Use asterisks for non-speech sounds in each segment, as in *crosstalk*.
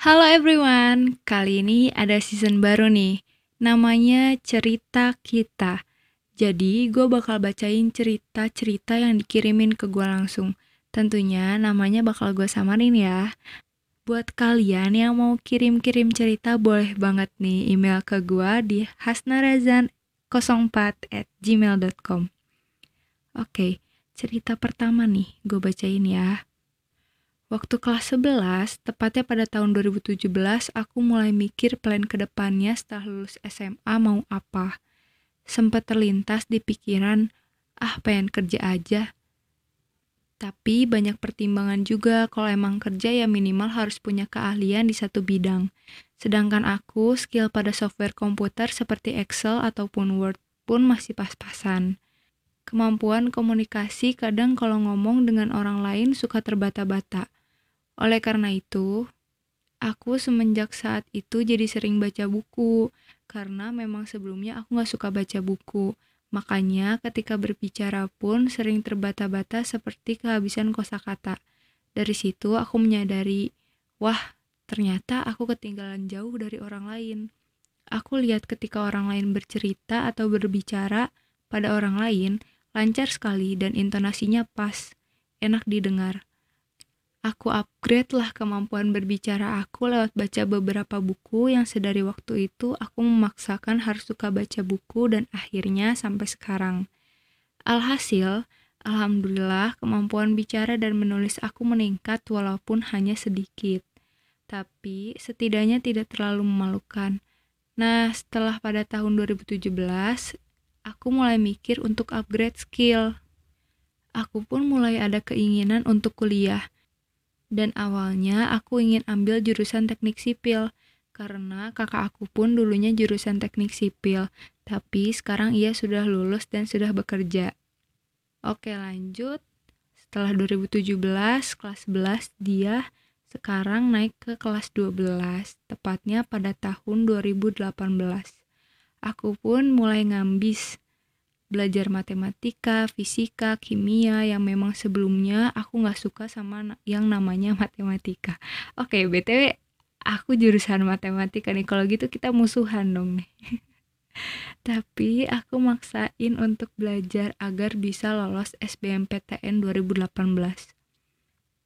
Halo everyone, kali ini ada season baru nih, namanya Cerita Kita. Jadi, gue bakal bacain cerita-cerita yang dikirimin ke gue langsung. Tentunya namanya bakal gue samarin ya. Buat kalian yang mau kirim-kirim cerita, boleh banget nih email ke gue di hasnarazan04 at gmail.com. Oke, cerita pertama nih, gue bacain ya. Waktu kelas 11, tepatnya pada tahun 2017, aku mulai mikir plan ke depannya setelah lulus SMA mau apa. Sempat terlintas di pikiran, ah pengen kerja aja. Tapi banyak pertimbangan juga kalau emang kerja ya minimal harus punya keahlian di satu bidang. Sedangkan aku skill pada software komputer seperti Excel ataupun Word pun masih pas-pasan. Kemampuan komunikasi kadang kalau ngomong dengan orang lain suka terbata-bata oleh karena itu, aku semenjak saat itu jadi sering baca buku, karena memang sebelumnya aku gak suka baca buku. Makanya ketika berbicara pun sering terbata-bata seperti kehabisan kosakata. Dari situ aku menyadari, wah ternyata aku ketinggalan jauh dari orang lain. Aku lihat ketika orang lain bercerita atau berbicara pada orang lain, lancar sekali dan intonasinya pas, enak didengar. Aku upgrade lah kemampuan berbicara aku lewat baca beberapa buku yang sedari waktu itu aku memaksakan harus suka baca buku dan akhirnya sampai sekarang. Alhasil, Alhamdulillah kemampuan bicara dan menulis aku meningkat walaupun hanya sedikit. Tapi setidaknya tidak terlalu memalukan. Nah, setelah pada tahun 2017, aku mulai mikir untuk upgrade skill. Aku pun mulai ada keinginan untuk kuliah dan awalnya aku ingin ambil jurusan teknik sipil, karena kakak aku pun dulunya jurusan teknik sipil, tapi sekarang ia sudah lulus dan sudah bekerja. Oke lanjut, setelah 2017 kelas 11 dia sekarang naik ke kelas 12, tepatnya pada tahun 2018. Aku pun mulai ngambis, belajar matematika, fisika, kimia yang memang sebelumnya aku nggak suka sama yang namanya *laughs* matematika. Oke, btw aku jurusan matematika nih. Kalau gitu kita musuhan dong nih. *laughs* Tapi aku maksain untuk belajar agar bisa lolos SBMPTN 2018.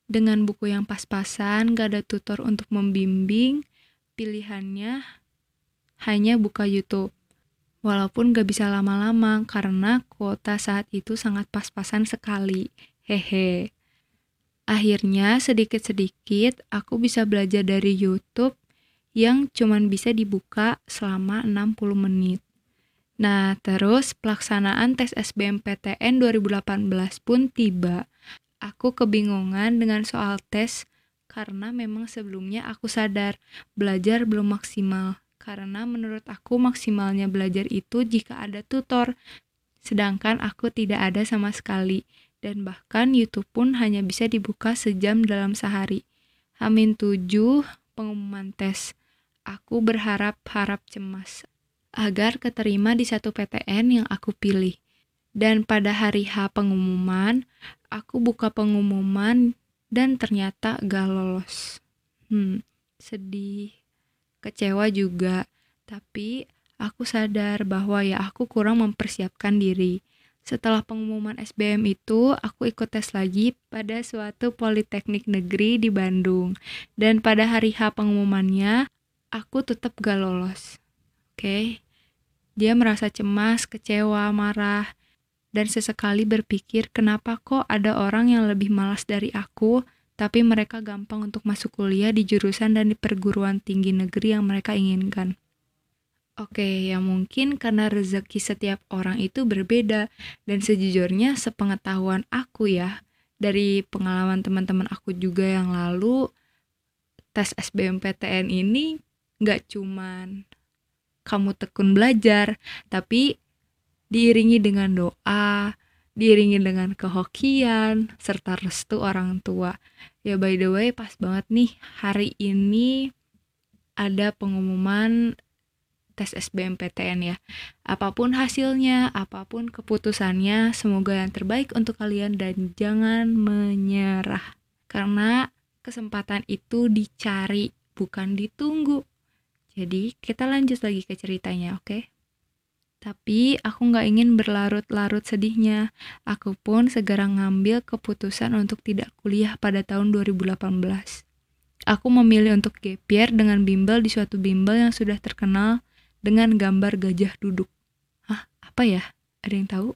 Dengan buku yang pas-pasan, gak ada tutor untuk membimbing, pilihannya hanya buka YouTube walaupun gak bisa lama-lama karena kuota saat itu sangat pas-pasan sekali. Hehe. Akhirnya sedikit-sedikit aku bisa belajar dari YouTube yang cuman bisa dibuka selama 60 menit. Nah, terus pelaksanaan tes SBMPTN 2018 pun tiba. Aku kebingungan dengan soal tes karena memang sebelumnya aku sadar belajar belum maksimal karena menurut aku maksimalnya belajar itu jika ada tutor, sedangkan aku tidak ada sama sekali, dan bahkan YouTube pun hanya bisa dibuka sejam dalam sehari. Hamin 7 pengumuman tes. Aku berharap-harap cemas agar keterima di satu PTN yang aku pilih. Dan pada hari H pengumuman, aku buka pengumuman dan ternyata gak lolos. Hmm, sedih kecewa juga. Tapi aku sadar bahwa ya aku kurang mempersiapkan diri. Setelah pengumuman SBM itu, aku ikut tes lagi pada suatu politeknik negeri di Bandung. Dan pada hari H pengumumannya, aku tetap gak lolos. Oke, dia merasa cemas, kecewa, marah, dan sesekali berpikir kenapa kok ada orang yang lebih malas dari aku tapi mereka gampang untuk masuk kuliah di jurusan dan di perguruan tinggi negeri yang mereka inginkan. Oke, ya mungkin karena rezeki setiap orang itu berbeda dan sejujurnya sepengetahuan aku ya dari pengalaman teman-teman aku juga yang lalu tes SBMPTN ini nggak cuman kamu tekun belajar, tapi diiringi dengan doa, diiringi dengan kehokian serta restu orang tua. Ya by the way pas banget nih hari ini ada pengumuman tes SBMPTN ya. Apa pun hasilnya, apa pun keputusannya, semoga yang terbaik untuk kalian dan jangan menyerah. Karena kesempatan itu dicari bukan ditunggu. Jadi kita lanjut lagi ke ceritanya, oke? Okay? Tapi aku nggak ingin berlarut-larut sedihnya. Aku pun segera ngambil keputusan untuk tidak kuliah pada tahun 2018. Aku memilih untuk gap dengan bimbel di suatu bimbel yang sudah terkenal dengan gambar gajah duduk. Hah, apa ya? Ada yang tahu?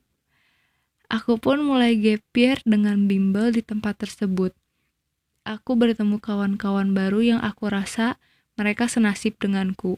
Aku pun mulai gap year dengan bimbel di tempat tersebut. Aku bertemu kawan-kawan baru yang aku rasa mereka senasib denganku.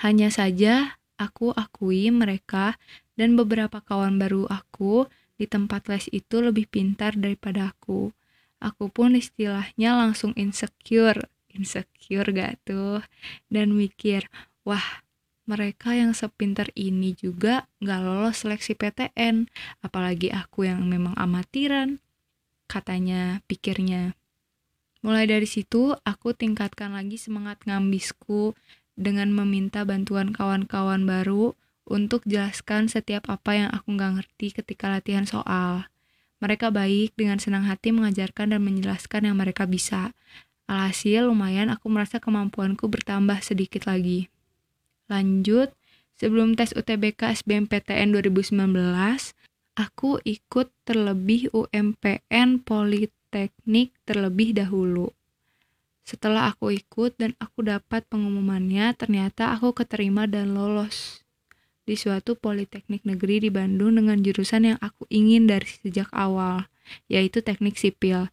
Hanya saja, aku akui mereka dan beberapa kawan baru aku di tempat les itu lebih pintar daripada aku. Aku pun istilahnya langsung insecure, insecure gak tuh? Dan mikir, wah mereka yang sepintar ini juga gak lolos seleksi PTN, apalagi aku yang memang amatiran, katanya pikirnya. Mulai dari situ, aku tingkatkan lagi semangat ngambisku dengan meminta bantuan kawan-kawan baru untuk jelaskan setiap apa yang aku nggak ngerti ketika latihan soal. Mereka baik dengan senang hati mengajarkan dan menjelaskan yang mereka bisa. Alhasil lumayan aku merasa kemampuanku bertambah sedikit lagi. Lanjut, sebelum tes UTBK SBMPTN 2019, aku ikut terlebih UMPN Politeknik terlebih dahulu. Setelah aku ikut dan aku dapat pengumumannya, ternyata aku keterima dan lolos di suatu politeknik negeri di Bandung dengan jurusan yang aku ingin dari sejak awal, yaitu teknik sipil.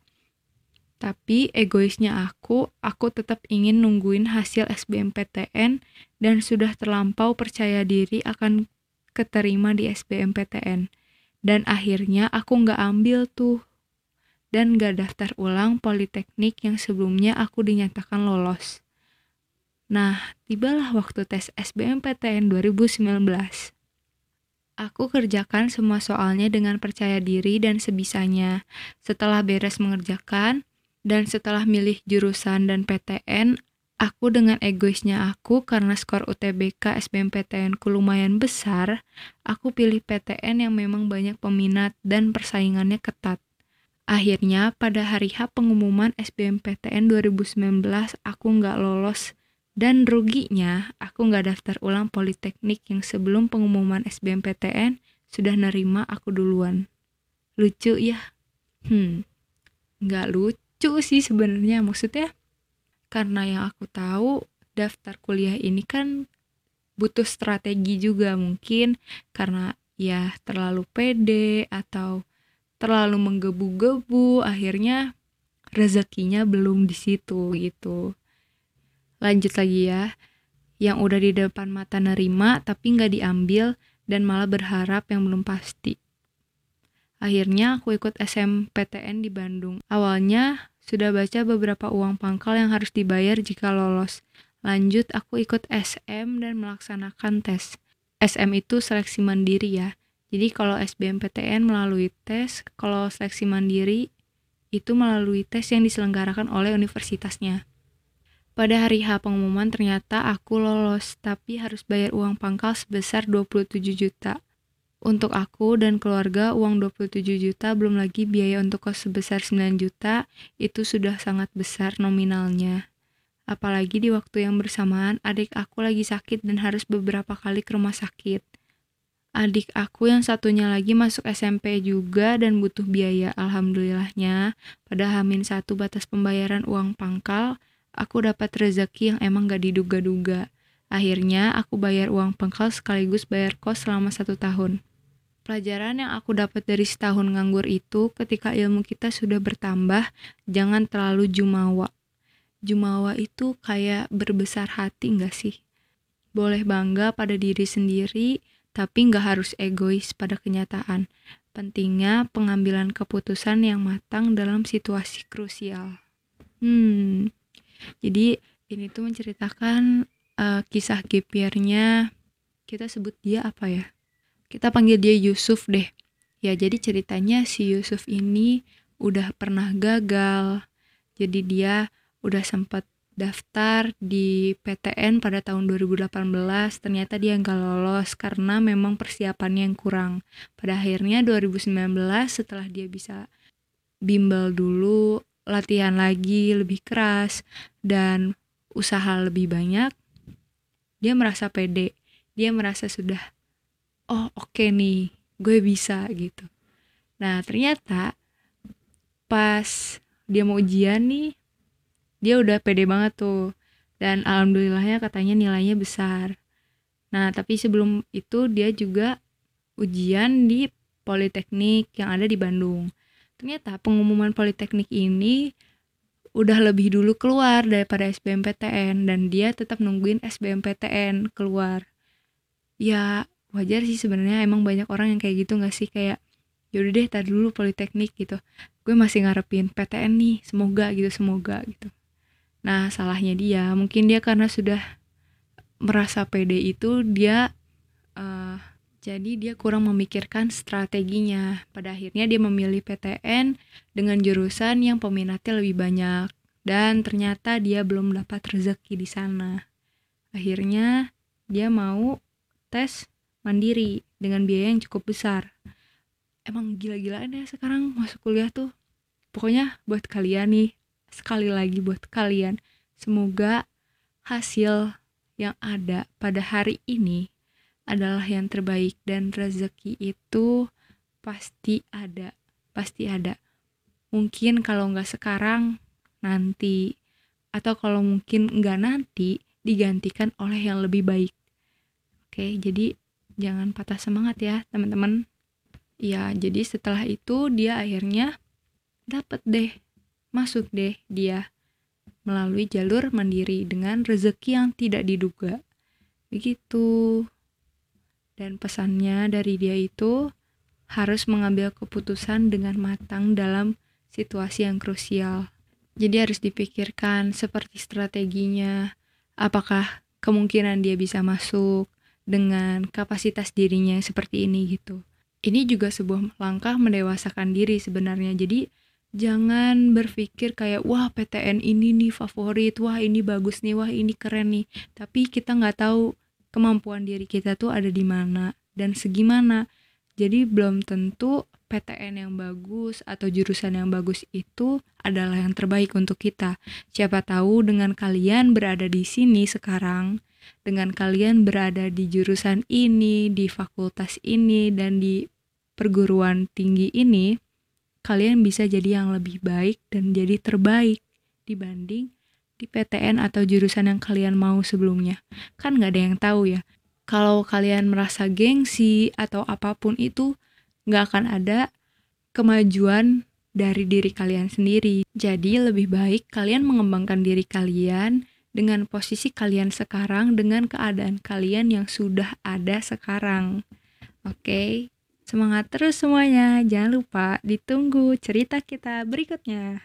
Tapi egoisnya aku, aku tetap ingin nungguin hasil SBMPTN dan sudah terlampau percaya diri akan keterima di SBMPTN. Dan akhirnya aku nggak ambil tuh dan gak daftar ulang politeknik yang sebelumnya aku dinyatakan lolos. Nah, tibalah waktu tes SBMPTN 2019. Aku kerjakan semua soalnya dengan percaya diri dan sebisanya. Setelah beres mengerjakan, dan setelah milih jurusan dan PTN, aku dengan egoisnya aku karena skor UTBK SBMPTN ku lumayan besar, aku pilih PTN yang memang banyak peminat dan persaingannya ketat. Akhirnya pada hari H pengumuman SBMPTN 2019 aku nggak lolos dan ruginya aku nggak daftar ulang politeknik yang sebelum pengumuman SBMPTN sudah nerima aku duluan. Lucu ya? Hmm, nggak lucu sih sebenarnya maksudnya karena yang aku tahu daftar kuliah ini kan butuh strategi juga mungkin karena ya terlalu pede atau terlalu menggebu-gebu akhirnya rezekinya belum di situ gitu. Lanjut lagi ya. Yang udah di depan mata nerima tapi nggak diambil dan malah berharap yang belum pasti. Akhirnya aku ikut SMPTN di Bandung. Awalnya sudah baca beberapa uang pangkal yang harus dibayar jika lolos. Lanjut aku ikut SM dan melaksanakan tes. SM itu seleksi mandiri ya jadi kalau SBMPTN melalui tes, kalau seleksi mandiri itu melalui tes yang diselenggarakan oleh universitasnya. Pada hari H pengumuman ternyata aku lolos, tapi harus bayar uang pangkal sebesar 27 juta. Untuk aku dan keluarga, uang 27 juta belum lagi biaya untuk kos sebesar 9 juta, itu sudah sangat besar nominalnya. Apalagi di waktu yang bersamaan, adik aku lagi sakit dan harus beberapa kali ke rumah sakit. Adik aku yang satunya lagi masuk SMP juga dan butuh biaya. Alhamdulillahnya, pada Hamin satu batas pembayaran uang pangkal, aku dapat rezeki yang emang gak diduga-duga. Akhirnya, aku bayar uang pangkal sekaligus bayar kos selama satu tahun. Pelajaran yang aku dapat dari setahun nganggur itu, ketika ilmu kita sudah bertambah, jangan terlalu jumawa. Jumawa itu kayak berbesar hati gak sih? Boleh bangga pada diri sendiri, tapi nggak harus egois pada kenyataan. Pentingnya pengambilan keputusan yang matang dalam situasi krusial. Hmm, jadi ini tuh menceritakan uh, kisah GPR-nya. Kita sebut dia apa ya? Kita panggil dia Yusuf deh. Ya, jadi ceritanya si Yusuf ini udah pernah gagal. Jadi dia udah sempat daftar di PTN pada tahun 2018 ternyata dia nggak lolos karena memang persiapannya yang kurang pada akhirnya 2019 setelah dia bisa bimbel dulu latihan lagi lebih keras dan usaha lebih banyak, dia merasa pede, dia merasa sudah, oh oke okay nih, gue bisa gitu. Nah ternyata pas dia mau ujian nih, dia udah pede banget tuh. Dan alhamdulillahnya katanya nilainya besar. Nah tapi sebelum itu dia juga ujian di Politeknik yang ada di Bandung. Ternyata pengumuman Politeknik ini udah lebih dulu keluar daripada SBMPTN dan dia tetap nungguin SBMPTN keluar. Ya wajar sih sebenarnya emang banyak orang yang kayak gitu gak sih kayak yaudah deh tadi dulu politeknik gitu gue masih ngarepin PTN nih semoga gitu semoga gitu nah salahnya dia mungkin dia karena sudah merasa pede itu dia uh, jadi dia kurang memikirkan strateginya. Pada akhirnya dia memilih PTN dengan jurusan yang peminatnya lebih banyak dan ternyata dia belum dapat rezeki di sana. Akhirnya dia mau tes mandiri dengan biaya yang cukup besar. Emang gila-gilaan ya sekarang masuk kuliah tuh. Pokoknya buat kalian nih, sekali lagi buat kalian, semoga hasil yang ada pada hari ini adalah yang terbaik dan rezeki itu pasti ada pasti ada. Mungkin kalau nggak sekarang nanti. Atau kalau mungkin nggak nanti digantikan oleh yang lebih baik. Oke jadi jangan patah semangat ya teman-teman. Ya jadi setelah itu dia akhirnya dapat deh masuk deh dia melalui jalur mandiri dengan rezeki yang tidak diduga begitu dan pesannya dari dia itu harus mengambil keputusan dengan matang dalam situasi yang krusial. Jadi harus dipikirkan seperti strateginya, apakah kemungkinan dia bisa masuk dengan kapasitas dirinya yang seperti ini gitu. Ini juga sebuah langkah mendewasakan diri sebenarnya. Jadi jangan berpikir kayak wah PTN ini nih favorit, wah ini bagus nih, wah ini keren nih. Tapi kita nggak tahu kemampuan diri kita tuh ada di mana dan segimana. Jadi belum tentu PTN yang bagus atau jurusan yang bagus itu adalah yang terbaik untuk kita. Siapa tahu dengan kalian berada di sini sekarang, dengan kalian berada di jurusan ini, di fakultas ini, dan di perguruan tinggi ini, kalian bisa jadi yang lebih baik dan jadi terbaik dibanding di PTN atau jurusan yang kalian mau sebelumnya. Kan nggak ada yang tahu ya. Kalau kalian merasa gengsi atau apa pun itu, nggak akan ada kemajuan dari diri kalian sendiri. Jadi lebih baik kalian mengembangkan diri kalian dengan posisi kalian sekarang dengan keadaan kalian yang sudah ada sekarang. Oke, semangat terus semuanya. Jangan lupa ditunggu cerita kita berikutnya.